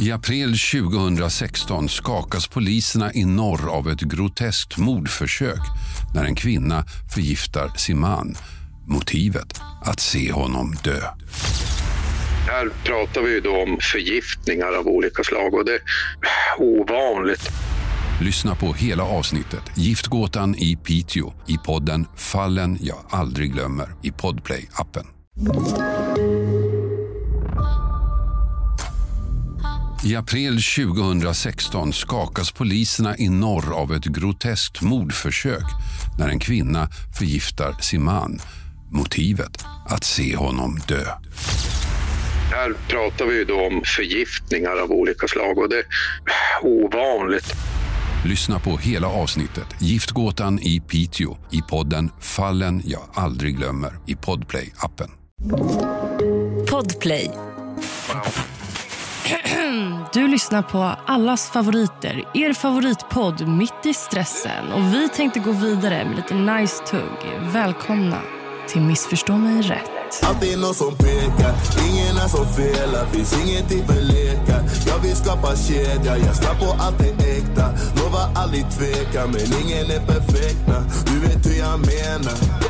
I april 2016 skakas poliserna i norr av ett groteskt mordförsök när en kvinna förgiftar sin man. Motivet? Att se honom dö. Här pratar vi då om förgiftningar av olika slag och det är ovanligt. Lyssna på hela avsnittet Giftgåtan i Piteå i podden Fallen jag aldrig glömmer i Podplay-appen. I april 2016 skakas poliserna i norr av ett groteskt mordförsök när en kvinna förgiftar sin man. Motivet? Att se honom dö. Här pratar vi då om förgiftningar av olika slag och det är ovanligt. Lyssna på hela avsnittet Giftgåtan i Piteå i podden Fallen jag aldrig glömmer i Podplay-appen. Podplay. Du lyssnar på allas favoriter, er favoritpodd Mitt i stressen. Och Vi tänkte gå vidare med lite nice tugg. Välkomna till Missförstå mig rätt. Alltid någon som pekar, ingen är som felar Finns ingenting för lekar Jag vill skapa kedja, jag ska på allt det äkta Lovar aldrig tveka, men ingen är perfekt. Du vet hur jag menar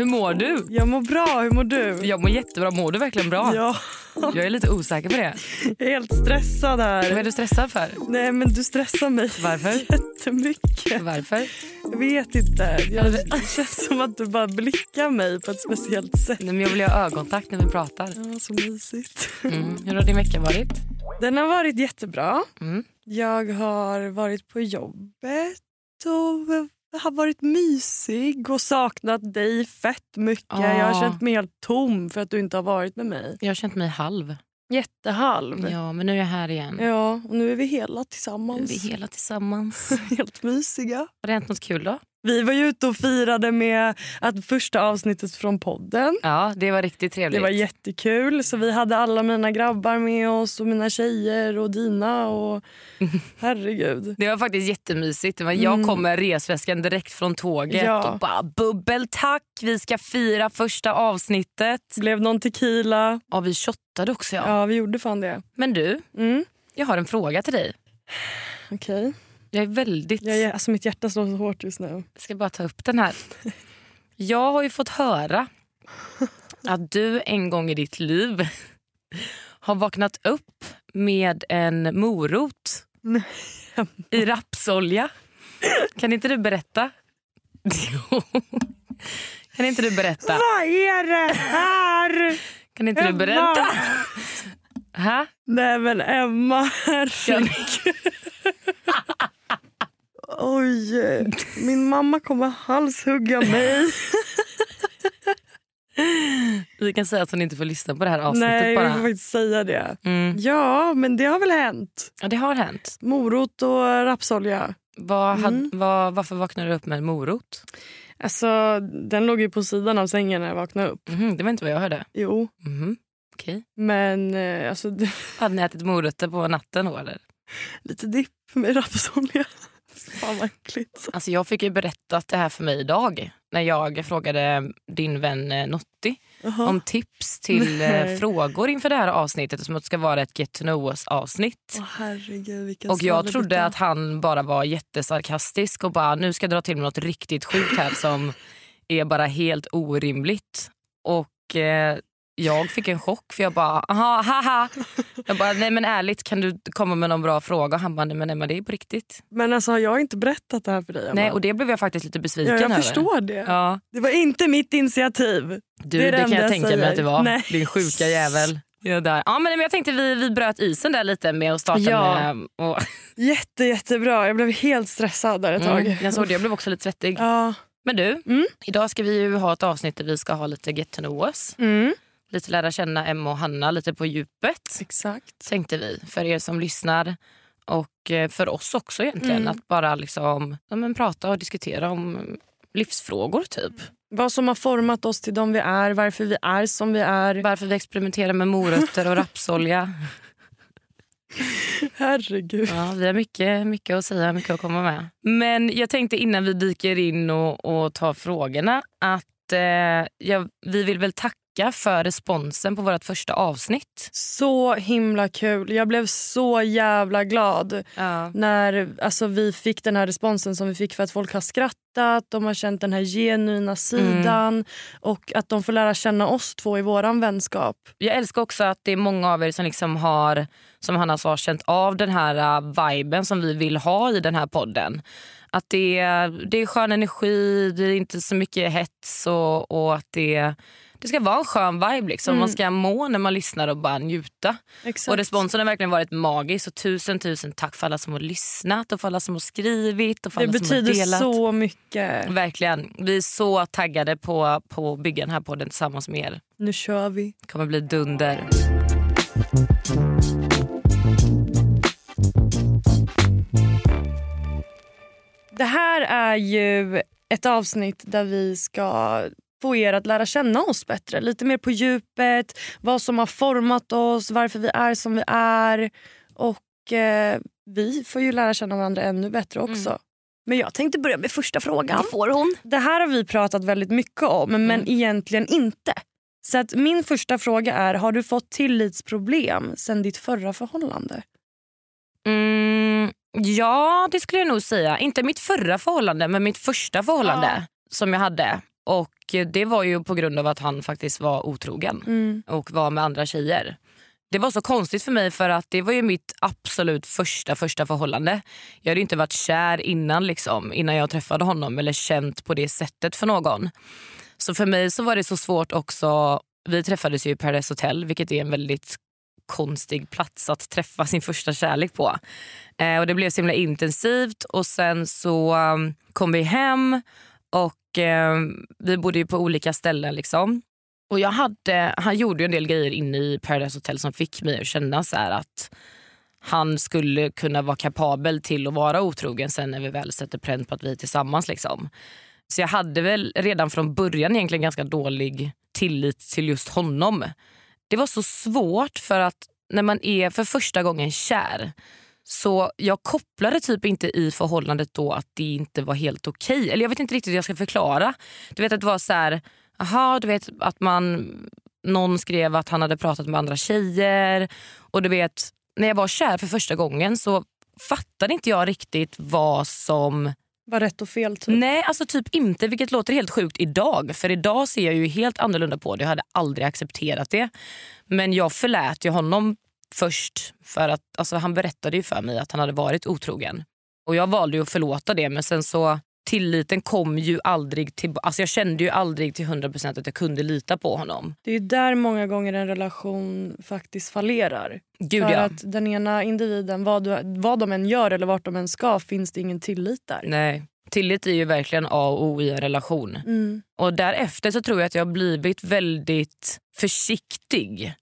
Hur mår du? Jag mår bra, hur mår du? Jag mår jättebra. Mår du verkligen bra? Ja, Jag är lite osäker på det. jag är helt stressad Vad är här. du stressad för? Nej men du stressar mig Varför? jättemycket. Varför? Jag vet inte. Jag, det känns som att du bara blickar mig på ett speciellt sätt. Nej, men jag vill ha ögonkontakt när vi pratar. Ja, så mysigt. Mm. Hur har din vecka varit? Den har varit jättebra. Mm. Jag har varit på jobbet och har varit mysig och saknat dig fett mycket. Ah. Jag har känt mig helt tom för att du inte har varit med mig. Jag har känt mig halv. Jättehalv. Ja. Ja, men nu är jag här igen. och nu är vi hela Nu är tillsammans. vi hela tillsammans. Helt mysiga. Har det hänt något kul då? Vi var ju ute och firade med att första avsnittet från podden. Ja, det var riktigt trevligt. Det var jättekul. Så vi hade alla mina grabbar med oss och mina tjejer och dina. Och... Herregud. Det var faktiskt jättemysigt. Det var- Jag kom med resväskan direkt från tåget Ja. och bara bubbel tack, vi ska fira första avsnittet. Blev någon tequila. Ja, vi shottade också ja. Ja, vi gjorde fan det. Men du, Mm. jag har en fråga till dig. Okej. Jag är väldigt... Jag Alltså mitt hjärta slår så hårt just nu. Jag ska bara ta upp den här. Jag har ju fått höra att du en gång i ditt liv har vaknat upp med en morot i rapsolja. Kan inte du berätta? Kan inte du berätta? Vad är det här? Kan inte du Emma! berätta? Ha? Nej men Emma, herregud. Oj, min mamma kommer halshugga mig. Vi kan säga att hon inte får lyssna på det här avsnittet Nej, bara. vill faktiskt säga det. Mm. Ja, men det har väl hänt. Ja, det har hänt. Morot och rapsolja. Hade, Mm. vad, varför vaknade du upp med en morot? Alltså, den låg ju på sidan av sängen när jag vaknade upp. Mhm, det var inte vad jag hörde. Jo, Mhm, Okej. men eh, alltså, Hade ni ätit morötter på natten då eller? lite dipp med rapsolja. Fan vad äckligt. Alltså jag fick ju berättat det här för mig idag när jag frågade din vän eh, Notti Jaha. om tips till eh, Nej. frågor inför det här avsnittet som att det ska vara ett get to know us avsnitt. Herregud, vilken Och jag trodde att han bara var jättesarkastisk och bara nu ska jag dra till med något riktigt sjukt här som är bara helt orimligt. Och eh, jag fick en chock för jag bara aha, haha. Jag bara nej men ärligt kan du komma med någon bra fråga? Och han bara nej men Emma det är på riktigt. Men alltså, har jag inte berättat det här för dig? Emma? Nej och det blev jag faktiskt lite besviken ja, jag över. förstår det. Ja. Det var inte mitt initiativ. Du, Det det, kan jag jag tänka mig att det var. Nej. Din sjuka jävel. Ja, där. Ja, men jag tänkte vi, vi bröt isen där lite med att starta Ja. med... Och, Jätte, jättebra. Jag blev helt stressad där ett tag. mm, jag såg det, jag blev också lite svettig. Ja. Men du, Mm. idag ska vi ju ha ett avsnitt där vi ska ha lite get to know us. Mm. Lite lära känna Emma och Hanna lite på djupet. Exakt. Tänkte vi, för er som lyssnar. Och eh, för oss också egentligen. Mm. Att bara liksom, ja, men prata och diskutera om livsfrågor typ. Vad som har format oss till de vi är, varför vi är som vi är. Varför vi experimenterar med morötter och rapsolja. Herregud. Ja, vi har mycket, mycket att säga, mycket att komma med. Men jag tänkte innan vi dyker in och, och tar frågorna att eh, ja, vi vill väl tacka för responsen på vårt första avsnitt. Så himla kul. Jag blev så jävla glad Ja. när alltså, vi fick den här responsen som vi fick för att folk har skrattat, de har känt den här genuina sidan och att de får lära känna oss två i våran vänskap. Jag älskar också att det är många av er som liksom har, som Hanna sa, känt av den här uh, viben som vi vill ha i den här podden. Att det, är- det är skön energi, det är inte så mycket hets och, och att det, det ska vara en skön vibe. Liksom. Man ska må när man lyssnar och bara njuta. Exakt. Och responsen har verkligen varit magisk. Så tusen tusen tack för alla som har lyssnat och för alla som har skrivit och för det alla som har betyder delat. så mycket. Verkligen. Vi är så taggade på, på att bygga den här podden tillsammans med er. Nu kör vi. Det kommer bli dunder. Det här är ju ett avsnitt där vi ska få er att lära känna oss bättre. Lite mer på djupet, vad som har format oss, varför vi är som vi är. Och eh, vi får ju lära känna varandra ännu bättre också. Men jag tänkte börja med första frågan. får hon. Det här har vi pratat väldigt mycket om, men Mm. egentligen inte. Så att min första fråga är, har du fått tillitsproblem sen ditt förra förhållande? Mm, ja, det skulle jag nog säga. Inte mitt förra förhållande, men mitt första förhållande Ja. som jag hade. Och Det var ju på grund av att han faktiskt var otrogen Mm. och var med andra tjejer. Det var så konstigt för mig för att det var ju mitt absolut första första förhållande. Jag hade inte varit kär innan liksom, innan jag träffade honom eller känt på det sättet för någon. Så för mig så var det så svårt också. Vi träffades ju i Paradise Hotel vilket är en väldigt konstig plats att träffa sin första kärlek på. Eh, och Det blev så himla intensivt och sen så um, kom vi hem och eh, vi bodde ju på olika ställen. liksom. Och jag hade, Han gjorde ju en del grejer inne i Paradise Hotel som fick mig att känna så här att han skulle kunna vara kapabel till att vara otrogen sen när vi väl sätter pränt på att vi är tillsammans. Liksom. Så jag hade väl redan från början egentligen ganska dålig tillit till just honom. Det var så svårt för att när man är för första gången kär så jag kopplade typ inte i förhållandet då att det inte var helt okej. Eller jag vet inte riktigt hur jag ska förklara. Du vet att det var så här, aha, du vet att man, någon skrev att han hade pratat med andra tjejer. Och du vet, när jag var kär för första gången så fattade inte jag riktigt vad som Var rätt och fel typ. Nej, alltså typ inte. Vilket låter helt sjukt idag. För idag ser jag ju helt annorlunda på det. Jag hade aldrig accepterat det. Men jag förlät ju honom först. För att alltså, Han berättade ju för mig att han hade varit otrogen. Och Jag valde ju att förlåta det men sen så tilliten kom ju aldrig till... Alltså jag kände ju aldrig till 100% att jag kunde lita på honom. Det är där många gånger en relation faktiskt fallerar. Gud För ja. att den ena individen, vad, du, vad de än gör eller vart de än ska finns det ingen tillit där. Nej. Tillit är ju verkligen A och O i en relation. Mm. Och därefter så tror jag att jag har blivit väldigt försiktig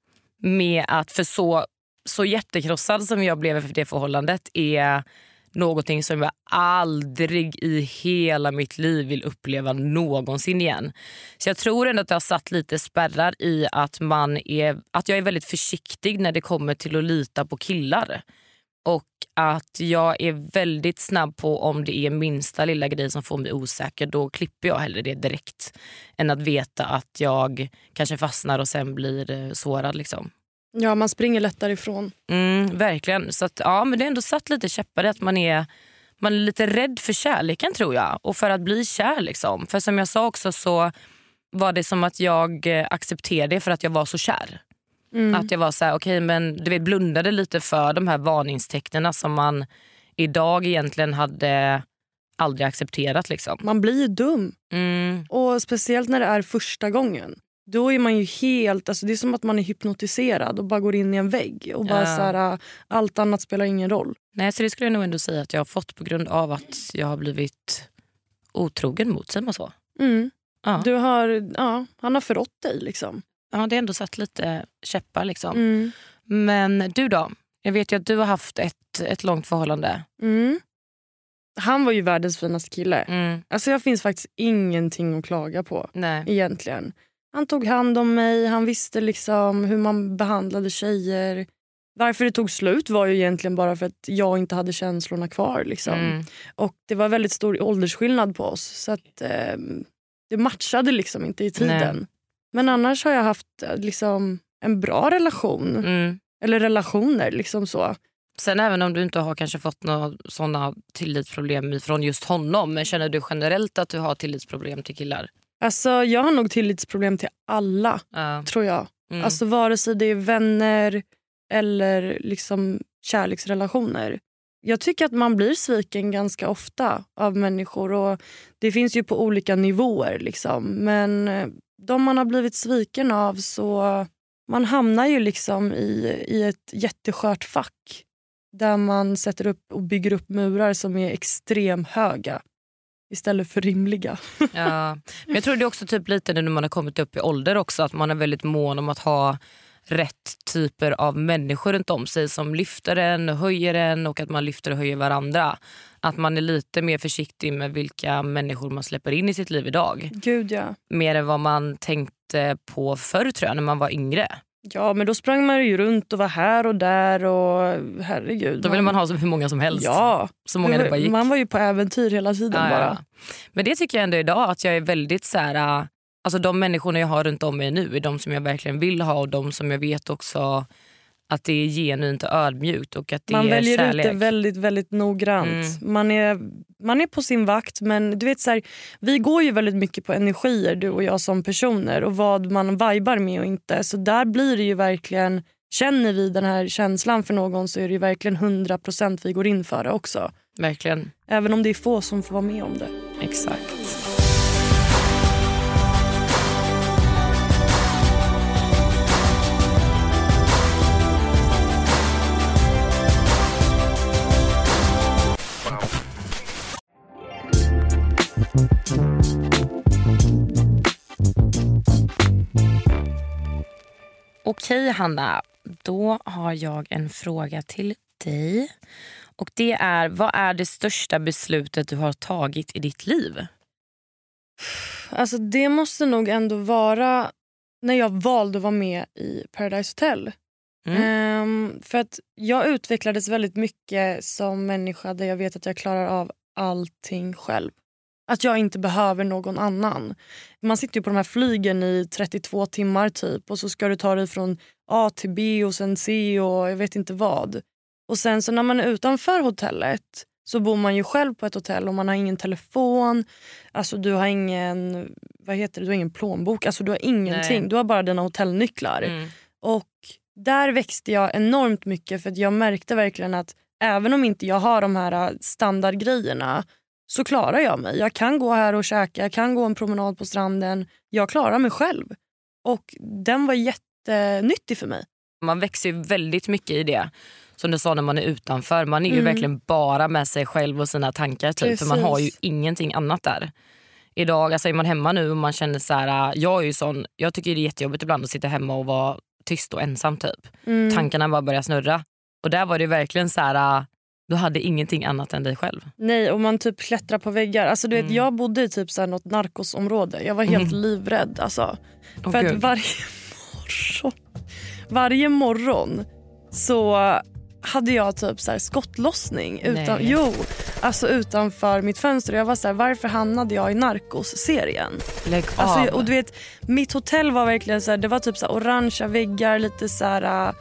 med att, för så, så hjärtekrossad som jag blev efter det förhållandet är någonting som jag aldrig i hela mitt liv vill uppleva någonsin igen. Så jag tror ändå att det har satt lite spärrar i att, man är, att jag är väldigt försiktig när det kommer till att lita på killar. Och att jag är väldigt snabb på om det är minsta lilla grej som får mig osäker, då klipper jag hellre det direkt. Än att veta att jag kanske fastnar och sen blir eh, sårad. Liksom. Ja, man springer lättare ifrån. Mm, verkligen. Så att, ja, men det har ändå satt lite käppar att man är, man är lite rädd för kärleken tror jag. Och för att bli kär. Liksom. För som jag sa också så var det som att jag eh, accepterade det för att jag var så kär. Mm. Att jag var så här, okej men du vet, blundade lite för de här varningstecknen som man idag egentligen hade aldrig accepterat. Liksom. Man blir ju dum. Mm, Och Speciellt när det är första gången. Då är man ju helt, alltså det är som att man är hypnotiserad och bara går in i en vägg. Och bara Ja. så här, äh, Allt annat spelar ingen roll. nej, så det skulle jag nog ändå säga att jag har fått på grund av att jag har blivit otrogen mot, man så? Mm. Ja. Du har, ja, han har förrått dig. liksom. ja, det har ändå satt lite käppar. Liksom. Mm. Men du då? Jag vet ju att du har haft ett, ett långt förhållande. Mm. Han var ju världens finaste kille. Mm, Alltså Jag finns faktiskt ingenting att klaga på nej. egentligen. Han tog hand om mig, han visste liksom hur man behandlade tjejer. Varför det tog slut var ju egentligen bara för att jag inte hade känslorna kvar. Liksom. Mm. Och Det var väldigt stor åldersskillnad på oss. Så att, eh, det matchade liksom inte i tiden. Men annars har jag haft eh, liksom, en bra relation. Mm. Eller relationer. liksom så. Sen även om du inte har kanske fått några såna tillitsproblem från just honom. Men känner du generellt att du har tillitsproblem till killar? Alltså, jag har nog tillitsproblem till alla, Ja. tror jag. Mm. Alltså Vare sig det är vänner eller liksom kärleksrelationer. Jag tycker att man blir sviken ganska ofta av människor. och Det finns ju på olika nivåer. Liksom. Men eh, de man har blivit sviken av så man hamnar ju liksom i, i ett jätteskört fack där man sätter upp och bygger upp murar som är extremt höga istället för rimliga. Ja. Men jag tror det är också typ lite när man har kommit upp i ålder också att man är väldigt mån om att ha rätt typer av människor runt om sig som lyfter en och höjer en och att man lyfter och höjer varandra. Att man är lite mer försiktig med vilka människor man släpper in i sitt liv idag. Gud ja. Mer än vad man tänkte på förr tror jag när man var yngre. Ja, men då sprang man ju runt och var här och där och herregud. Då ville man ha så hur många som helst. Ja, Så många det bara gick. man var ju på äventyr hela tiden Ja, bara. ja. Men det tycker jag ändå idag att jag är väldigt så här, äh, alltså de människorna jag har runt om mig nu är de som jag verkligen vill ha och de som jag vet också att det är genuint och ödmjukt och att det Man är väljer kärlek. ut det väldigt, väldigt noggrant. Mm. Man, är, man är på sin vakt men du vet så här, vi går ju väldigt mycket på energier du och jag som personer och vad man vibar med och inte. Så där blir det ju verkligen, känner vi den här känslan för någon så är det ju verkligen 100% vi går in för det också. Verkligen, Även om det är få som får vara med om det. exakt. Okej Hanna, då har jag en fråga till dig. Och det är, vad är det största beslutet du har tagit i ditt liv? Alltså det måste nog ändå vara när jag valde att vara med i Paradise Hotel. Mm. Ehm, för att jag utvecklades väldigt mycket som människa där jag vet att jag klarar av allting själv. Att jag inte behöver någon annan. Man sitter ju på de här flygen i 32 timmar typ och så ska du ta dig från A till B och sen C och jag vet inte vad. Och sen så när man är utanför hotellet så bor man ju själv på ett hotell och man har ingen telefon. Alltså du har ingen, vad heter det, du har ingen plånbok. Alltså du har ingenting. Nej. Du har bara dina hotellnycklar. Mm. Och där växte jag enormt mycket för jag märkte verkligen att även om inte jag har de här standardgrejerna så klarar jag mig. Jag kan gå här och käka, jag kan gå en promenad på stranden. Jag klarar mig själv. Och den var jättenyttig för mig. Man växer ju väldigt mycket i det. Som du sa när man är utanför. Man är ju Mm. verkligen bara med sig själv och sina tankar. Typ, för man har ju ingenting annat där. Idag alltså är man hemma nu och man känner så här, jag är ju sån, jag tycker det är jättejobbigt ibland att sitta hemma och vara tyst och ensam typ. Mm. Tankarna bara börjar snurra. Och där var det verkligen så här, du hade ingenting annat än dig själv. Nej, och man typ klättrar på väggar. Alltså, du vet, Mm. Jag bodde i typ så här något narkosområde. Jag var helt Mm. livrädd. Alltså. Åh, För att varje morgon, varje morgon så hade jag typ så här skottlossning utan, Nej. jo, alltså utanför mitt fönster. Jag var så här, varför hamnade jag i Narcos-serien? Lägg av. Alltså, och du vet, mitt hotell var verkligen så här, det var typ så orangea väggar, lite så här, äh,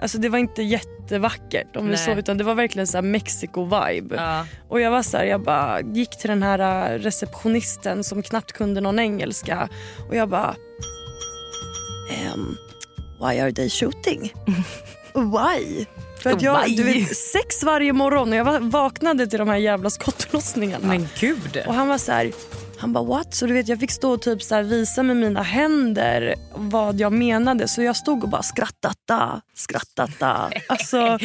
alltså det var inte jättevackert om vi så, utan det var verkligen så Mexico-vibe. ja. Och jag var så här, jag bara gick till den här äh, receptionisten som knappt kunde någon engelska och jag bara ehm, Why are they shooting? Why? För att jag, du vet, sex varje morgon och jag vaknade till de här jävla skottlossningarna. Men gud. Och han var så här, han bara what? Så du vet jag fick stå och typ så visa med mina händer vad jag menade. Så jag stod och bara skrattata, skrattata. Alltså,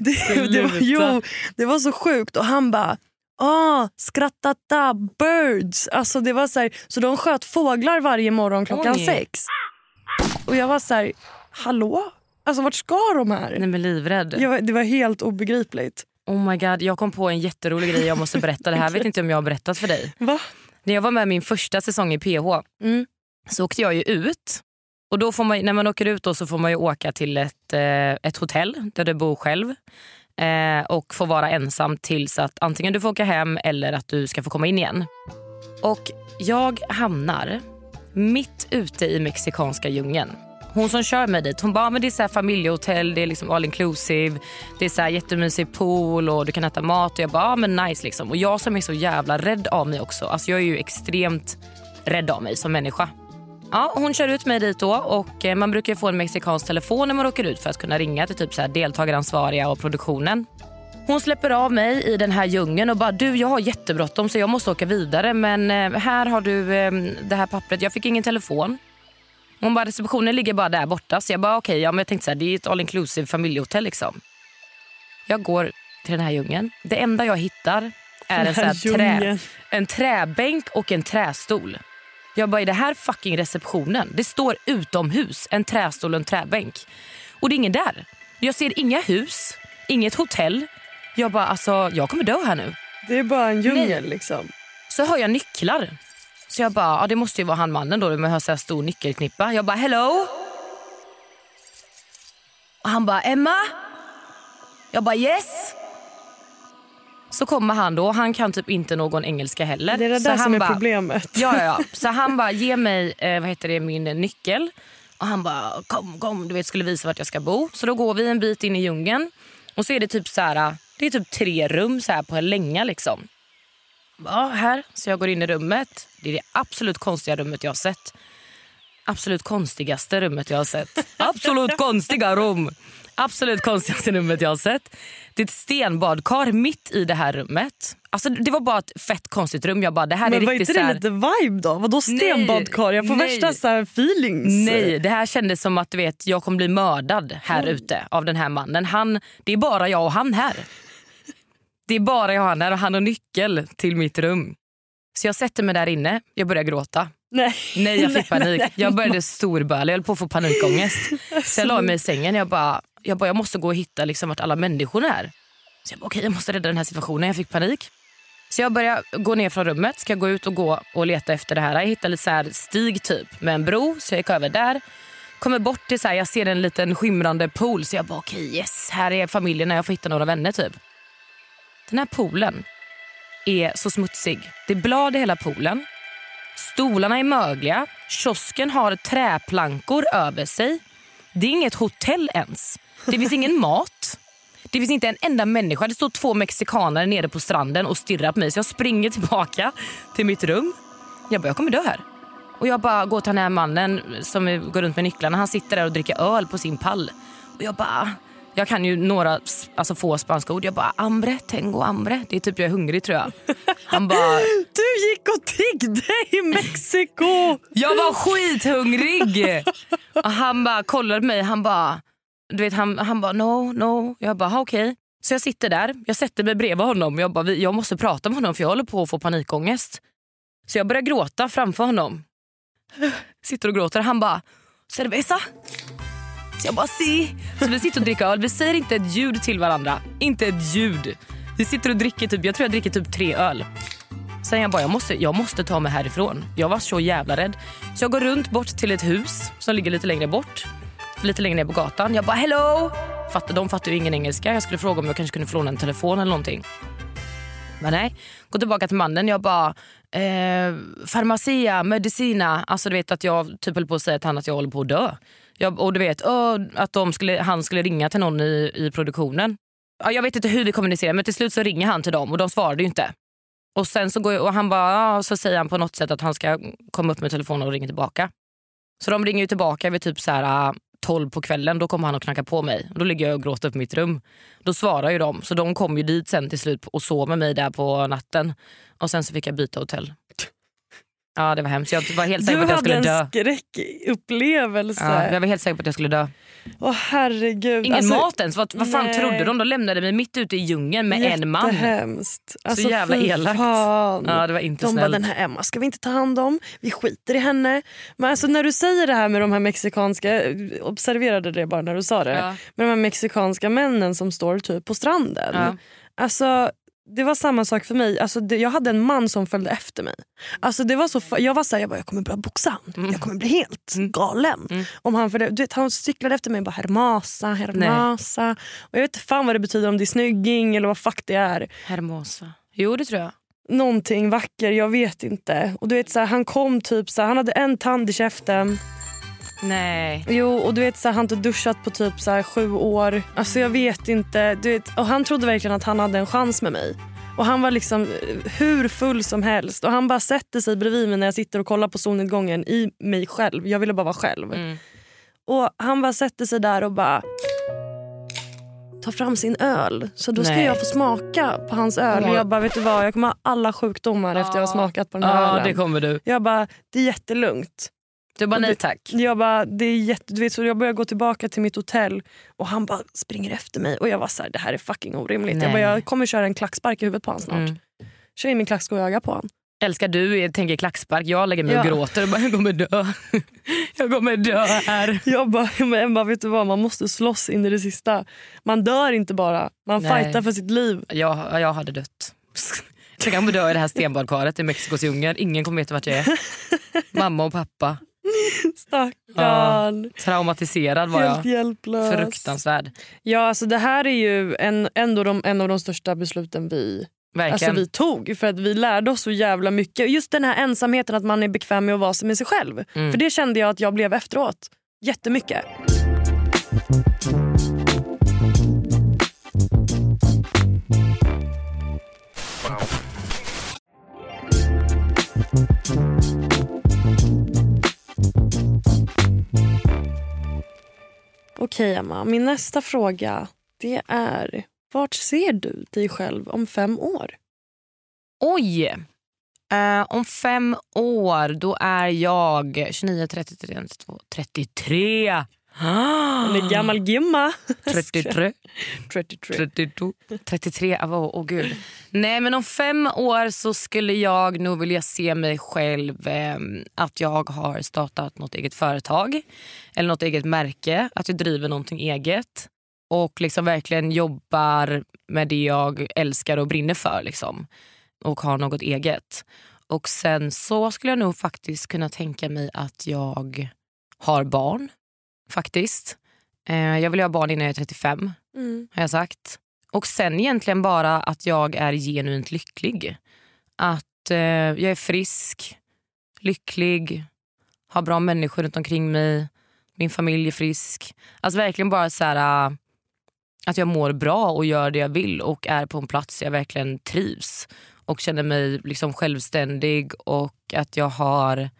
det, det, var, jo, det var så sjukt. Och han bara Ah, skrattata, birds. Alltså det var så, här, så de sköt fåglar varje morgon klockan Oj. sex. Och jag var så här, hallå? Alltså vart ska de här? Nej men livrädd. Jag, det var helt obegripligt. Oh my god, jag kom på en jätterolig grej jag måste berätta. Det här vet inte om jag har berättat för dig. Va? När jag var med min första säsong i PH Mm. så åkte jag ju ut. Och då får man, när man åker ut då så får man ju åka till ett, eh, ett hotell där du bor själv. Eh, och få vara ensam tills att antingen du får åka hem eller att du ska få komma in igen. Och jag hamnar mitt ute i mexikanska djungeln. Hon som kör mig dit hon bara ah, men det är så här familjehotell, det är liksom all inclusive, det är så här jättemysig pool och du kan äta mat. Och jag bara ah, men nice liksom. Och jag som är så jävla rädd av mig också. Alltså jag är ju extremt rädd av mig som människa. Ja, hon kör ut mig dit då och eh, man brukar få en mexikansk telefon när man åker ut för att kunna ringa till typ så här deltagaransvariga och produktionen. Hon släpper av mig i den här djungeln och bara du jag har jättebråttom så jag måste åka vidare men eh, här har du ehm, det här pappret. Jag fick ingen telefon. Hon bara receptionen ligger bara där borta så jag bara okej okay, ja, men jag tänkte så här, det är ett all inclusive familjehotell liksom. Jag går till den här djungeln. Det enda jag hittar är en, så här trä, en träbänk och en trästol. Jag bara, är det här fucking receptionen? Det står utomhus, en trästol och en träbänk. Och det är ingen där. Jag ser inga hus, inget hotell. Jag bara, alltså jag kommer dö här nu. Det är bara en djungel liksom. Så hör jag nycklar. Så jag bara, ja, det måste ju vara han mannen då med så här stor nyckelknippa. Jag bara, hello? Och han bara, Emma? Jag bara, yes? Så kommer han då, han kan typ inte någon engelska heller. Det är det så där han som är bara, problemet. Ja, ja, ja. Så han bara, ge mig eh, vad heter det, min nyckel. Och han bara, kom, kom, du vet, skulle visa vart jag ska bo. Så då går vi en bit in i djungeln. Och så är det typ så här, det är typ tre rum så här på en länga liksom. Ja, här. Så jag går in i rummet. Det är det absolut konstiga rummet jag har sett. Absolut konstigaste rummet jag har sett. Absolut konstiga rum. Absolut konstigaste rummet jag har sett. Det är ett stenbadkar mitt i det här rummet. Alltså det var bara ett fett konstigt rum. Jag bara, det här Men är var inte det här... lite vibe då? Vadå stenbadkar? Jag får nej. värsta så här feelings. Nej, det här kändes som att du vet, jag kommer bli mördad här ute av den här mannen. Han, det är bara jag och han här. Det är bara jag och han har nyckel till mitt rum. Så jag sätter mig där inne, jag börjar gråta. Nej. Nej jag fick Nej, panik. nej. Jag började storböla, jag höll på att få panikångest. Så jag la mig i sängen jag bara, jag bara jag måste gå och hitta liksom vart alla människor är. Så jag bara okej jag måste rädda den här situationen, jag fick panik. Så jag börjar gå ner från rummet, ska gå ut och gå och leta efter det här. Jag hittar lite så här stig typ med en bro så jag gick över där. Kommer bort till så här, jag ser en liten skimrande pool så jag bara okej yes här är familjen jag får hitta några vänner typ. Den här poolen är så smutsig. Det är blad i hela poolen. Stolarna är mögliga. Kiosken har träplankor över sig. Det är inget hotell ens. Det finns ingen mat. Det finns inte en enda människa. Det står två mexikaner nere på stranden och stirrar på mig. Så jag springer tillbaka till mitt rum. Jag bara, jag kommer dö här. Och jag bara går till den här mannen som går runt med nycklarna. Han sitter där och dricker öl på sin pall. Och jag bara, jag kan ju några alltså få spanska ord. Jag bara, hambre, tengo hambre. Det är typ jag är hungrig tror jag. Han bara, Du gick och tiggde i Mexiko! jag var skithungrig! Och han bara kollade på mig. Han bara, du vet, han, han bara no, no. Jag bara okej. Så jag sitter där. Jag sätter mig bredvid honom. Jag bara, jag måste prata med honom för jag håller på att få panikångest. Så jag börjar gråta framför honom. Sitter och gråter. Han bara, cerveza? Så jag bara si. Så vi sitter och dricker öl. Vi säger inte ett ljud till varandra. Inte ett ljud. Vi sitter och dricker typ, jag tror jag dricker typ tre öl. Sen jag bara, jag måste, jag måste ta mig härifrån. Jag var så jävla rädd. Så jag går runt bort till ett hus som ligger lite längre bort. Lite längre ner på gatan. Jag bara hello! Fattar, de fattar ju ingen engelska. Jag skulle fråga om jag kanske kunde få låna en telefon eller någonting. Men nej. Gå tillbaka till mannen. Jag bara, eh, farmacia, medicina. Alltså du vet att jag typ höll på att säga till honom att jag håller på att dö. Jag, och du vet oh, att de skulle, han skulle ringa till någon i, i produktionen. Ja, jag vet inte hur vi kommunicerade, men till slut så ringer han till dem och de svarade ju inte. Och sen så går jag, och han bara, ja, så säger han på något sätt att han ska komma upp med telefonen och ringa tillbaka. Så de ringer ju tillbaka vid typ så här ah, 12 på kvällen. Då kommer han och knackar på mig. Och då ligger jag och gråter på mitt rum. Då svarar ju de. Så de kom ju dit sen till slut och sov med mig där på natten. Och sen så fick jag byta hotell. Ja det var hemskt. Jag var helt Du säker på att jag skulle hade dö. en skräckupplevelse. Ja, jag var helt säker på att jag skulle dö. Åh herregud. Ingen Alltså, mat ens. Vad, vad fan nej. trodde de? De lämnade mig mitt ute i djungeln med en man. Jättehemskt. Alltså, jävla fy elakt. Fan. Ja, det var inte de bara snällt. den här Emma ska vi inte ta hand om, vi skiter i henne. Men alltså när du säger det här med de här mexikanska, observerade det bara när du sa det. Ja. Med de här mexikanska männen som står typ på stranden. Ja. Alltså det var samma sak för mig. Alltså, det, jag hade en man som följde efter mig. Alltså, det var så, jag var såhär, jag, bara, jag kommer börja boxa han. Mm. Jag kommer bli helt galen. Om han, följde, du vet, han cyklade efter mig och bara hermosa, hermosa. Och jag vet inte fan vad det betyder om det är snygging eller vad fuck det är. Hermosa. Jo det tror jag. någonting vacker, jag vet inte. Och du vet så här, Han kom typ så här, han hade en tand i käften. Nej. Jo och du vet så här, han inte duschat på typ så här, sju år. Alltså jag vet inte. Du vet, och han trodde verkligen att han hade en chans med mig. Och han var liksom eh, hur full som helst. Och han bara sätter sig bredvid mig när jag sitter och kollar på solnedgången i mig själv. Jag ville bara vara själv. Mm. Och han bara sätter sig där och bara tar fram sin öl. Så då ska Nej. jag få smaka på hans öl. Och jag bara, vet du vad? Jag kommer ha alla sjukdomar efter jag har smakat på den här Ja, ölen. det kommer du. Jag bara, det är jättelugnt. Du bara nej tack. Jag bara, det är jätte, du vet, så jag börjar gå tillbaka till mitt hotell och han bara springer efter mig. Och jag var så här, det här är fucking orimligt. Jag, bara, jag kommer köra en klackspark i huvudet på honom snart. Mm. Kör in min klacksko i ögat på honom. Älskar du jag tänker klackspark, jag lägger mig Ja. och gråter och bara jag kommer dö. Jag kommer dö här. Jag bara, men Emma vet du vad, man måste slåss in i det sista. Man dör inte bara, man Nej. fightar för sitt liv. Jag, jag hade dött. Jag kommer dö i det här stenbadkaret i Mexikos djungel. Ingen kommer veta vart jag är. Mamma och pappa. Stackarn. Traumatiserad var Helt jag. hjälplös. Fruktansvärd. Ja, alltså det här är ju en, ändå de, en av de största besluten vi, Verkligen. alltså vi tog. För att vi lärde oss så jävla mycket. Just den här ensamheten, att man är bekväm med att vara med sig själv. Mm. För det kände jag att jag blev efteråt. Jättemycket. Okej Emma, min nästa fråga det är vart ser du dig själv om fem år? Oj! Eh, om fem år då är jag 29, 30, 31, 32, 33. Hon är gammal gimma. 33. 33. 32, 33, åh oh, gud. Nej men om fem år så skulle jag nog vilja se mig själv eh, att jag har startat något eget företag eller något eget märke, att jag driver någonting eget och liksom verkligen jobbar med det jag älskar och brinner för liksom, och har något eget. Och sen så skulle jag nog faktiskt kunna tänka mig att jag har barn faktiskt. Eh, jag vill ha barn innan jag är 35 Mm. har jag sagt. Och sen egentligen bara att jag är genuint lycklig. Att eh, jag är frisk, lycklig, har bra människor runt omkring mig, min familj är frisk. Alltså verkligen bara så här, äh, att jag mår bra och gör det jag vill och är på en plats där jag verkligen trivs och känner mig liksom självständig och att jag har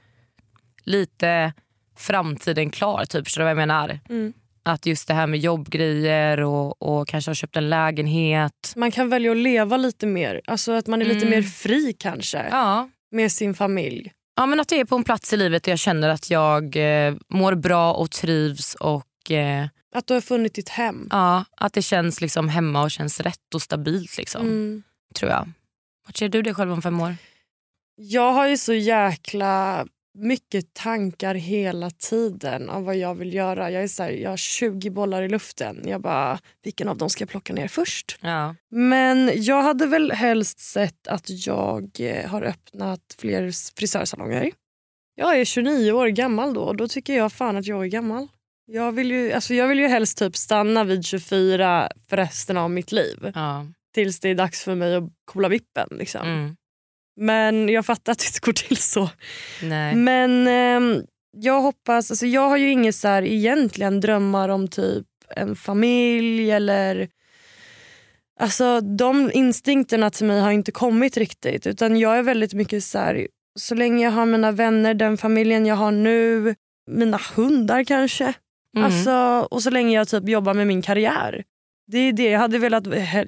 lite framtiden klar. Typ, förstår du vad jag menar? Mm. Att just det här med jobbgrejer och, och kanske har köpt en lägenhet. Man kan välja att leva lite mer. Alltså att man är lite Mm. mer fri kanske Ja. med sin familj. ja, men att jag är på en plats i livet där jag känner att jag eh, mår bra och trivs och eh, Att du har funnit ditt hem. ja, att det känns liksom hemma och känns rätt och stabilt. Liksom, Mm. tror jag. Vart ser du dig själv om fem år? Jag har ju så jäkla mycket tankar hela tiden om vad jag vill göra. Jag, är så här, jag har 20 bollar i luften. Jag bara, vilken av dem ska jag plocka ner först? Ja. Men jag hade väl helst sett att jag eh, har öppnat fler frisörsalonger. Jag är 29 år gammal då och då tycker jag fan att jag är gammal. Jag vill ju, alltså jag vill ju helst typ stanna vid 24 för resten av mitt liv. ja. Tills det är dags för mig att kolla vippen. Liksom. Mm. Men jag fattar att det inte går till så. Nej. Men ehm, jag hoppas, alltså jag har ju inget så här egentligen drömmar om typ en familj eller Alltså de instinkterna till mig har inte kommit riktigt utan jag är väldigt mycket så här, så länge jag har mina vänner, den familjen jag har nu, mina hundar kanske. Mm. Alltså, och så länge jag typ jobbar med min karriär. Det är det jag hade velat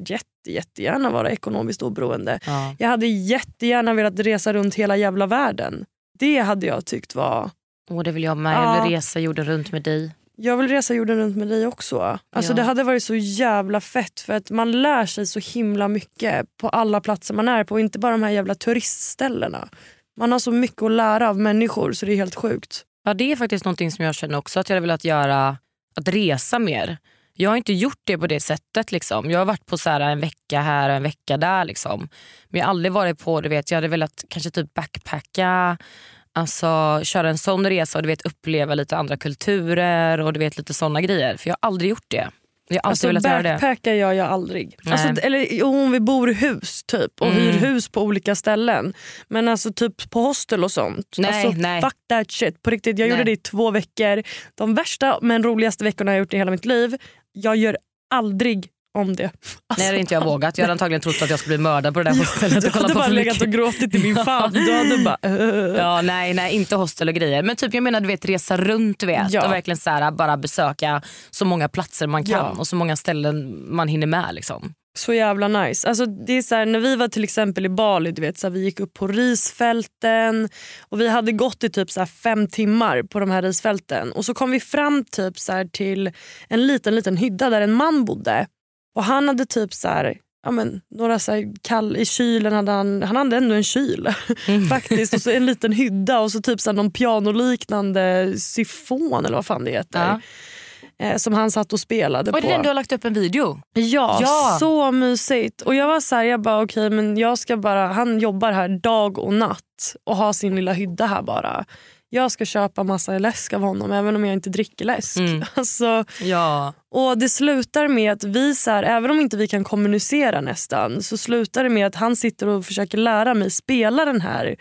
jätte, jättegärna vara ekonomiskt oberoende. ja. Jag hade jättegärna velat resa runt hela jävla världen. Det hade jag tyckt var... Åh, det vill jag med. Jag Ja. vill resa jorden runt med dig. Jag vill resa jorden runt med dig också. Alltså Ja. Det hade varit så jävla fett för att man lär sig så himla mycket på alla platser man är på. Inte bara de här jävla turistställena. Man har så mycket att lära av människor så det är helt sjukt. Ja, det är faktiskt någonting som jag känner också att jag hade velat göra. Att resa mer. Jag har inte gjort det på det sättet. Liksom. Jag har varit på så här en vecka här och en vecka där. Liksom. Men jag har aldrig varit på, du vet, jag hade velat kanske typ backpacka. Alltså köra en sån resa och du vet, uppleva lite andra kulturer och du vet lite såna grejer. För jag har aldrig gjort det. Jag har alltid Alltså velat göra det. backpackar gör jag aldrig. Nej. Alltså, eller om vi bor i hus typ och Mm. hyr hus på olika ställen. Men alltså typ på hostel och sånt. Nej, alltså, nej. Fuck that shit. På riktigt, jag Nej. gjorde det i två veckor. De värsta men roligaste veckorna jag gjort i hela mitt liv. Jag gör aldrig om det. Alltså, Nej, det hade inte jag vågat. Jag hade antagligen trott att jag skulle bli mördad på det där hostellet du hade bara legat och gråtit i min famn. Du hade bara... "Ugh." Ja, nej, nej, inte hostel och grejer. Men typ jag menar du vet resa runt du vet Ja. och verkligen så här, bara besöka så många platser man kan Ja. och så många ställen man hinner med. Liksom. Så jävla nice. Alltså, det är så här, när vi var till exempel i Bali, du vet, så här, vi gick upp på risfälten och vi hade gått i typ så här, fem timmar på de här risfälten. Och så kom vi fram typ så till en liten liten hydda där en man bodde. Och han hade typ så här, ja, men, några så här, kall i kylen, hade han, han hade ändå en kyl faktiskt. Och så en liten hydda och så typ så här, någon pianoliknande syfon eller vad fan det heter. Ja. Eh, som han satt och spelade Och det på. är den du har lagt upp en video. Ja, Ja. så mysigt. Och jag var så här, jag bara okej men jag ska bara, han jobbar här dag och natt och har sin lilla hydda här bara. Jag ska köpa massa läsk av honom även om jag inte dricker läsk. Mm. Alltså, Ja. och det slutar med att vi, så här, även om inte vi kan kommunicera nästan, så slutar det med att han sitter och försöker lära mig spela den här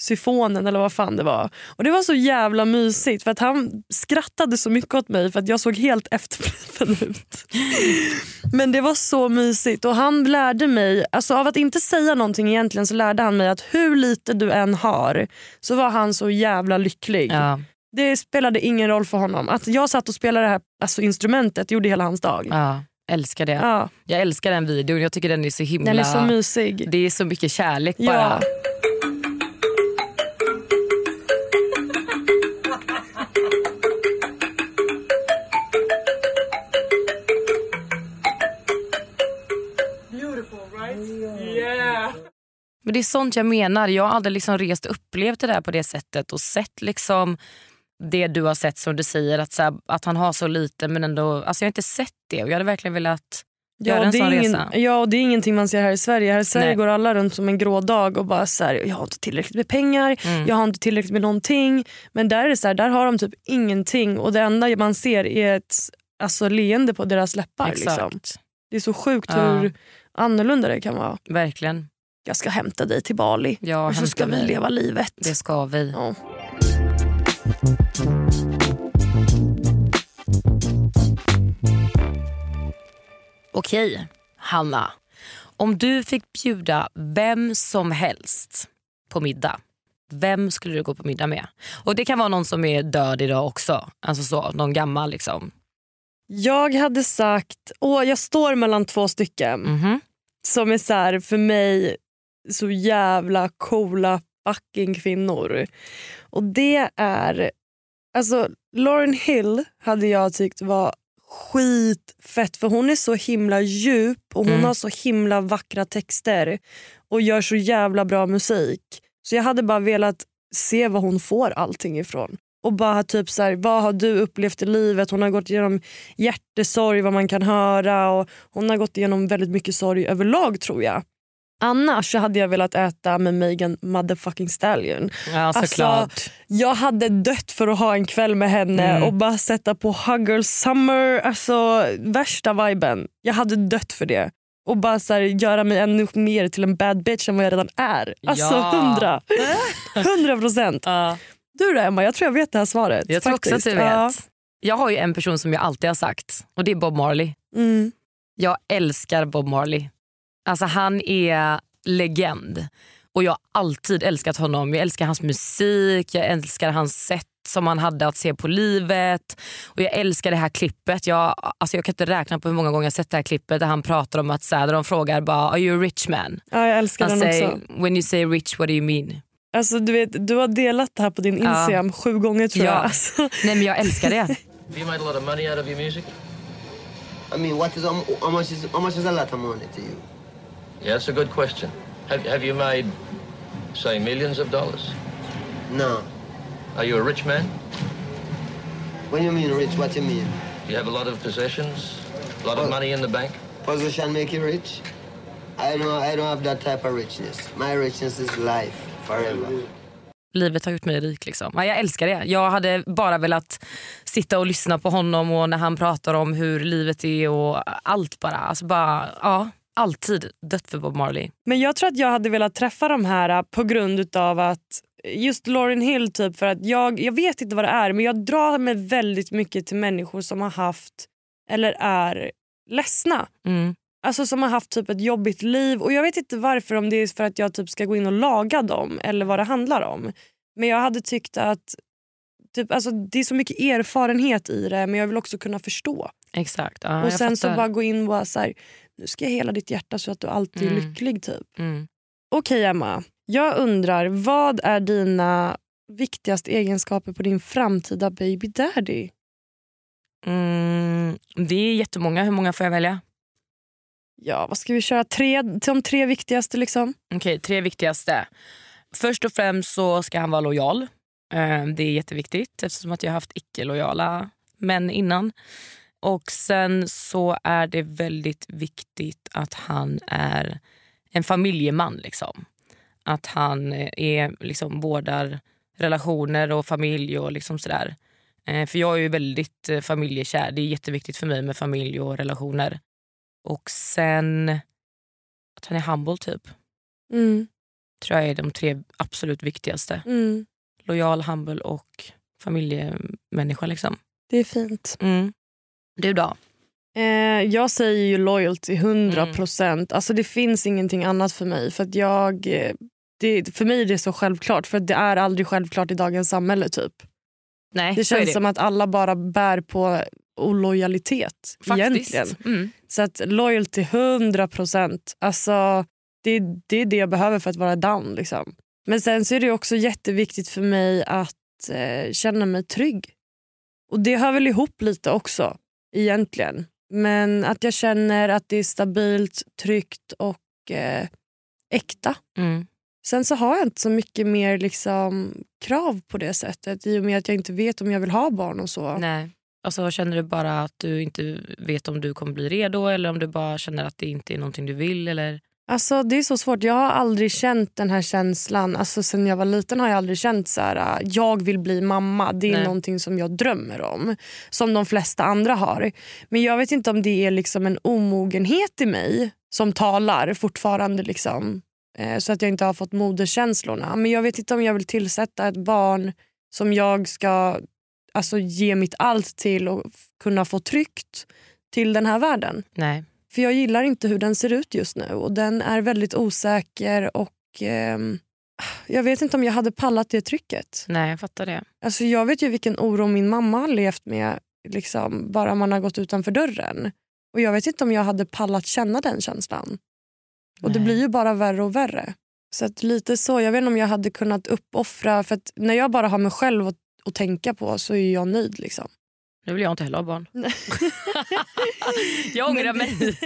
syfonen eller vad fan det var. Och det var så jävla mysigt för att han skrattade så mycket åt mig för att jag såg helt efterbliven ut. Men det var så mysigt och han lärde mig, alltså av att inte säga någonting egentligen så lärde han mig att hur lite du än har så var han så jävla lycklig. Ja. Det spelade ingen roll för honom. Att jag satt och spelade det här alltså instrumentet gjorde hela hans dag. ja, älskar det. Ja, Jag älskar den videon. Jag tycker den är så himla... den är så mysig. Det är så mycket kärlek Ja. Men det är sånt jag menar. Jag har aldrig liksom rest och upplevt det där på det sättet och sett liksom det du har sett som du säger att, så här, att han har så lite men ändå, alltså jag har inte sett det och jag hade verkligen velat göra en det sån ingen, resa. ja, och det är ingenting man ser här i Sverige. Här i Sverige Nej. går alla runt som en grå dag och bara så här, jag har inte tillräckligt med pengar, Mm. jag har inte tillräckligt med någonting. Men där är så här, där har de typ ingenting och det enda man ser är ett alltså, leende på deras läppar. Exakt. Liksom. Det är så sjukt Ja. hur annorlunda det kan vara. Verkligen. Jag ska hämta dig till Bali Ja, och så ska vi leva livet. Det ska vi. Ja. Okej, Hanna. Om du fick bjuda vem som helst på middag, vem skulle du gå på middag med? Och Det kan vara någon som är död idag också. Alltså så, någon gammal liksom. Jag hade sagt, åh, jag står mellan två stycken. Mhm. som är så här, för mig så jävla coola fucking kvinnor. Och det är... Alltså Lauren Hill hade jag tyckt var skitfett för hon är så himla djup och hon Mm. har så himla vackra texter och gör så jävla bra musik. Så jag hade bara velat se var hon får allting ifrån. Och bara typ så här, vad har du upplevt i livet? Hon har gått igenom hjärtesorg vad man kan höra och hon har gått igenom väldigt mycket sorg överlag tror jag. Annars så hade jag velat äta med Megan motherfucking Stallion. Ja, Alltså. Jag hade dött för att ha en kväll med henne Mm. och bara sätta på Hugger Summer. Alltså värsta viben. Jag hade dött för det. Och bara så här, göra mig ännu mer till en bad bitch än vad jag redan är. Alltså Ja. hundra. Hundra procent. Du då Emma, jag tror jag vet det här svaret. Jag tror också att faktiskt. du vet. Ja. Jag har ju en person som jag alltid har sagt och det är Bob Marley. Mm. Jag älskar Bob Marley. Alltså han är legend. Och jag har alltid älskat honom. Jag älskar hans musik, jag älskar hans sätt som han hade att se på livet. Och Jag älskar det här klippet. Jag, alltså jag kan inte räkna på hur många gånger jag sett det här klippet där han pratar om att så här, där de frågar bara, are you a rich man? ja, jag älskar Han den säger, också. when you say rich what do you mean? Alltså, du, vet, du har delat det här på din Ja. Instagram sju gånger tror Ja. jag. Alltså, Nej men jag älskar det. Have you made a lot of money out of your music? I mean, what is how much is how much is a lot of money to you? Yeah, that's a good question. Have, have you made, say, millions of dollars? No. Are you a rich man? When you mean rich, what do you mean? Do you have a lot of possessions? A lot of money in the bank? Position make you rich? I don't I don't have that type of richness. My richness is life forever. livet har gjort mig rik. Liksom. Ja, jag älskar det. Jag hade bara velat sitta och lyssna på honom och när han pratar om hur livet är och allt bara. Alltså bara ja, alltid dött för Bob Marley. Men jag tror att jag hade velat träffa de här äh, på grund av att just Lauryn Hill typ för att jag, jag vet inte vad det är men jag drar mig väldigt mycket till människor som har haft eller är ledsna. Mm. Alltså som har haft typ ett jobbigt liv och jag vet inte varför om det är för att jag typ ska gå in och laga dem eller vad det handlar om. Men jag hade tyckt att typ, alltså, det är så mycket erfarenhet i det men jag vill också kunna förstå. Exakt. Ja, och sen så bara gå in och bara så här, nu ska jag hela ditt hjärta så att du alltid är Mm. lycklig typ. Mm. Okej Emma, jag undrar vad är dina viktigaste egenskaper på din framtida baby daddy? Mm, det är jättemånga. Hur många får jag välja? Ja, vad ska vi köra? Tre, de tre viktigaste liksom? Okej, tre viktigaste. Först och främst så ska han vara lojal. Eh, Det är jätteviktigt eftersom att jag har haft icke-lojala män innan. Och sen så är det väldigt viktigt att han är en familjeman. Liksom. Att han eh, är, liksom, vårdar relationer och familj och liksom sådär. Eh, För jag är ju väldigt eh, familjekär. Det är jätteviktigt för mig med familj och relationer. Och sen att han är humble typ Mm, tror jag är de tre absolut viktigaste. mm, Lojal, humble och familjemänniska. Liksom. det är fint. Mm. Du då? Eh, jag säger ju loyalty 100 Mm. procent. Alltså det finns ingenting annat för mig. För att jag, eh, det, för mig är det så självklart. För det är aldrig självklart i dagens samhälle. typ. Nej, Det känns det. som att alla bara bär på olojalitet. Faktiskt. Egentligen. Mm. Så att loyalty 100 procent. Alltså, det, det är det jag behöver för att vara down. Liksom. Men sen så är det också jätteviktigt för mig att eh, känna mig trygg. Och det hör väl ihop lite också egentligen. Men att jag känner att det är stabilt, tryggt och eh, äkta. Mm. Sen så har jag inte så mycket mer liksom, krav på det sättet i och med att jag inte vet om jag vill ha barn och så. Nej. Alltså, känner du bara att du inte vet om du kommer bli redo eller om du bara känner att det inte är någonting du vill? Eller? Alltså Det är så svårt. Jag har aldrig känt den här känslan. Alltså Sen jag var liten har jag aldrig känt så här, äh, jag vill bli mamma. Det är någonting som jag drömmer om. Som de flesta andra har. Men jag vet inte om det är liksom en omogenhet i mig som talar fortfarande. Liksom, eh, så att jag inte har fått moderskänslorna. Men jag vet inte om jag vill tillsätta ett barn som jag ska alltså, ge mitt allt till och kunna få tryggt till den här världen. Nej. För jag gillar inte hur den ser ut just nu och den är väldigt osäker och ehm, jag vet inte om jag hade pallat det trycket. Nej, jag fattar det. Alltså jag vet ju vilken oro min mamma har levt med liksom, bara man har gått utanför dörren. Och jag vet inte om jag hade pallat känna den känslan. Och det Nej. blir ju bara värre och värre. Så att lite så, jag vet inte om jag hade kunnat uppoffra, för när jag bara har mig själv att, att tänka på så är jag nöjd. Liksom. Nu vill jag inte heller ha barn. jag ångrar mig.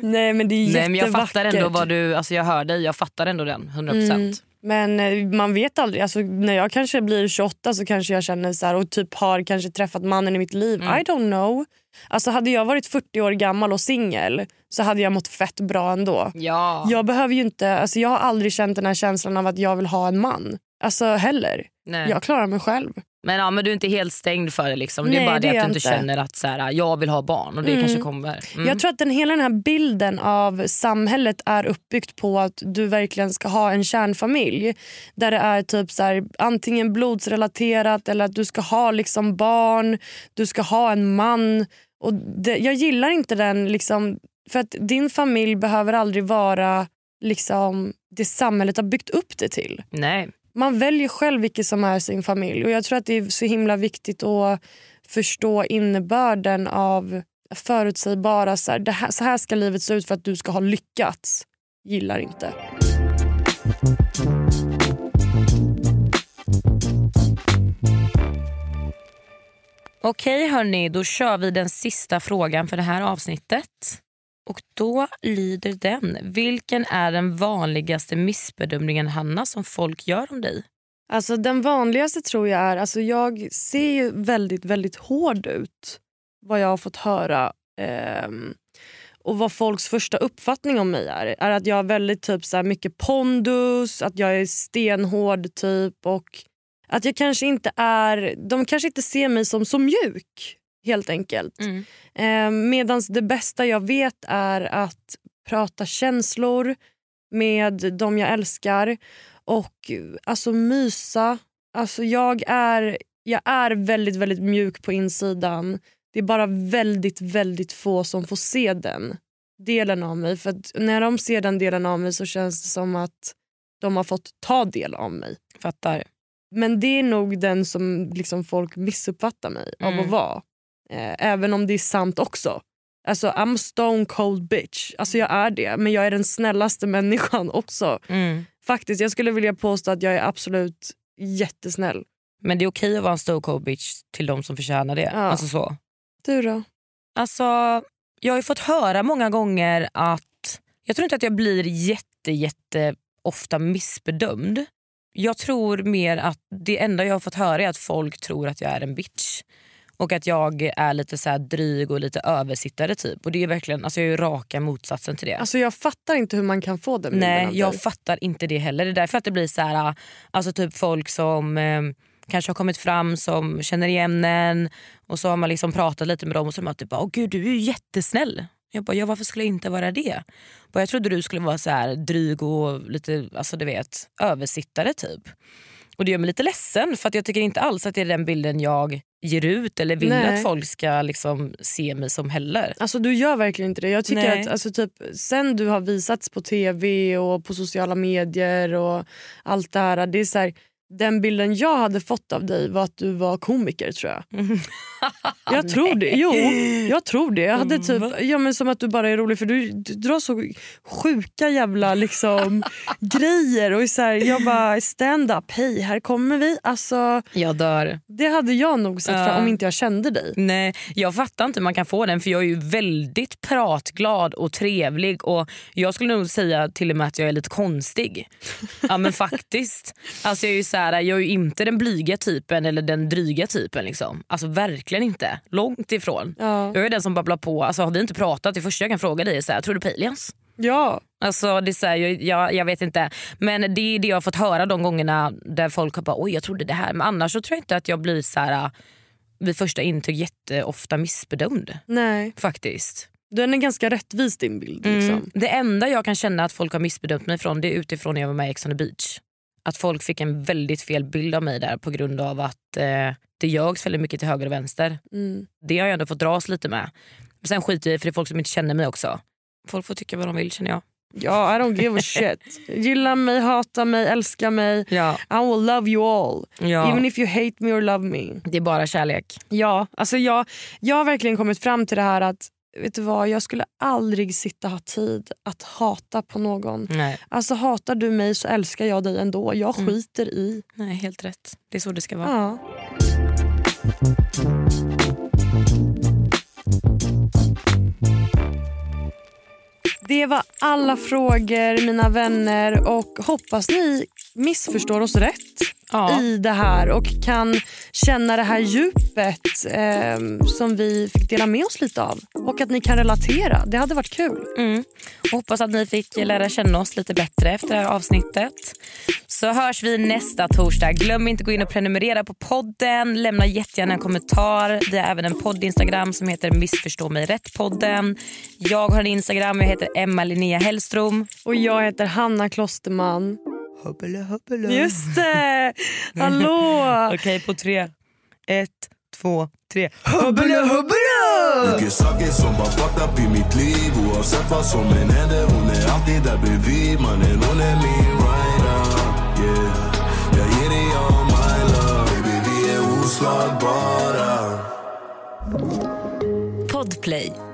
Nej men det är Nej, men jag fattar ändå jättevackert. vad du... Alltså jag hör dig, jag fattar ändå den. 100%. Mm. Men eh, man vet aldrig. Alltså, när jag kanske blir 28 så kanske jag känner så här och typ har kanske träffat mannen i mitt liv. Mm. I don't know. Alltså, hade jag varit 40 år gammal och singel så hade jag mått fett bra ändå. Ja. Jag behöver ju inte, alltså, jag har aldrig känt den här känslan av att jag vill ha en man. Alltså heller. Nej. Jag klarar mig själv. Men, ja, men du är inte helt stängd för det. Liksom. det Nej, är bara det det att du inte. känner att så här, jag vill ha barn och det Mm. kanske kommer. Mm. Jag tror att den, hela den här bilden av samhället är uppbyggt på att du verkligen ska ha en kärnfamilj. Där det är typ så här, antingen blodsrelaterat eller att du ska ha liksom barn, du ska ha en man. Och det, jag gillar inte den, liksom, för att din familj behöver aldrig vara liksom, det samhället har byggt upp det till. Nej. Man väljer själv vilket som är sin familj. Och Jag tror att det är så himla viktigt att förstå innebörden av förutsägbara... Så här, det här, så här ska livet se ut för att du ska ha lyckats. Gillar inte. Okej hörni, då kör vi den sista frågan för det här avsnittet. Och då lyder den. Vilken är den vanligaste missbedömningen Hanna som folk gör om dig? Alltså Den vanligaste tror jag är... Alltså jag ser ju väldigt, väldigt hård ut vad jag har fått höra. Ehm, och vad folks första uppfattning om mig är. Är att jag har väldigt typ så här, mycket pondus, att jag är stenhård typ och att jag kanske inte är... De kanske inte ser mig som så mjuk helt enkelt. Mm. Eh, Medan det bästa jag vet är att prata känslor med de jag älskar och alltså mysa. Alltså jag är, jag är väldigt, väldigt mjuk på insidan. Det är bara väldigt, väldigt få som får se den delen av mig. För när de ser den delen av mig så känns det som att de har fått ta del av mig. Fattar. Men det är nog den som liksom folk missuppfattar mig av Mm. att vara. Eh, även om det är sant också. Alltså I'm stone cold bitch. Alltså jag är det. Men jag är den snällaste människan också. Mm. Faktiskt, jag skulle vilja påstå att jag är absolut jättesnäll. Men det är okej att vara en stone cold bitch till de som förtjänar det. Ja. Alltså så. Du då? Alltså, jag har fått höra många gånger att jag tror inte att jag blir jätte, jätte ofta missbedömd. Jag tror mer att det enda jag har fått höra är att folk tror att jag är en bitch. Och att jag är lite så dryg och lite översittare typ. Och det är verkligen, alltså jag är raka motsatsen till det. Alltså jag fattar inte hur man kan få den bilden Nej, jag dig. fattar inte det heller. Det är därför att det blir så här, alltså typ folk som eh, kanske har kommit fram som känner igen en och så har man liksom pratat lite med dem och så är man typ Åh gud du är ju jättesnäll. Jag bara, ja varför skulle jag inte vara det? Bara, jag trodde du skulle vara så här dryg och lite alltså du vet, översittare typ. Och det gör mig lite ledsen för att jag tycker inte alls att det är den bilden jag ger ut eller vill Nej. att folk ska liksom se mig som heller. Alltså du gör verkligen inte det. Jag tycker Nej. att alltså, typ, sen du har visats på tv och på sociala medier och allt det här. Det är så här den bilden jag hade fått av dig var att du var komiker tror jag. Jag tror det. Jo, jag tror det. Jag hade typ, ja, men som att du bara är rolig för du, du drar så sjuka jävla liksom, grejer. Och så här, jag bara stand up, hej här kommer vi. Alltså, Jag dör. det hade jag nog sett fram om inte jag kände dig. Nej, jag fattar inte hur man kan få den för jag är ju väldigt pratglad och trevlig och jag skulle nog säga till och med att jag är lite konstig. Ja men faktiskt. Alltså jag är så här, jag är inte den blyga typen eller den dryga typen liksom. Alltså verkligen inte. Långt ifrån. Ja. Jag är den som babblar på. Alltså har vi inte pratat, det första jag kan fråga dig är så här, tror du på aliens? Ja. Alltså det är här, jag, jag, jag vet inte. Men det är det jag har fått höra de gångerna där folk har bara oj jag trodde det här. Men annars så tror jag inte att jag blir så här vid första intryck jätteofta missbedömd. Nej. Faktiskt. Den är ganska rättvis din bild. Liksom. Mm. Det enda jag kan känna att folk har missbedömt mig från det är utifrån när jag var med i Ex on the beach. Att folk fick en väldigt fel bild av mig där på grund av att eh, det ljögs väldigt mycket till höger och vänster. Mm. Det har jag ändå fått dras lite med. Men sen skiter jag i för det är folk som inte känner mig också. Folk får tycka vad de vill känner jag. Ja, I don't give a shit. Gilla mig, hata mig, älska mig. Ja. I will love you all. Ja. Even if you hate me or love me. Det är bara kärlek. Ja, alltså jag, jag har verkligen kommit fram till det här att vet du vad, jag skulle aldrig sitta och ha tid att hata på någon. Nej. Alltså hatar du mig så älskar jag dig ändå. Jag Mm. skiter i. Nej, helt rätt. Det är så det ska vara. Ja. Det var alla frågor mina vänner och hoppas ni missförstår oss rätt Ja. i det här och kan känna det här djupet eh, som vi fick dela med oss lite av. Och att ni kan relatera. Det hade varit kul. Mm. Hoppas att ni fick lära känna oss lite bättre efter det här avsnittet. Så hörs vi nästa torsdag. Glöm inte att gå in och prenumerera på podden. Lämna jättegärna en kommentar. Vi har även en podd-instagram som heter Missförstå mig rätt-podden. Jag har en instagram, jag heter Emma Linnea Hellström. Och jag heter Hanna Klosterman. Hubbele, hubbele. Just det! Hallå! Okej, på tre. Ett, två, tre. Hubbele, hubbele! Mycket saker som bara fucked up i mitt liv Oavsett vad som än händer Hon är alltid där bredvid Mannen hon är min rider yeah. Jag ger dig all my love Baby vi är oslagbara Podplay.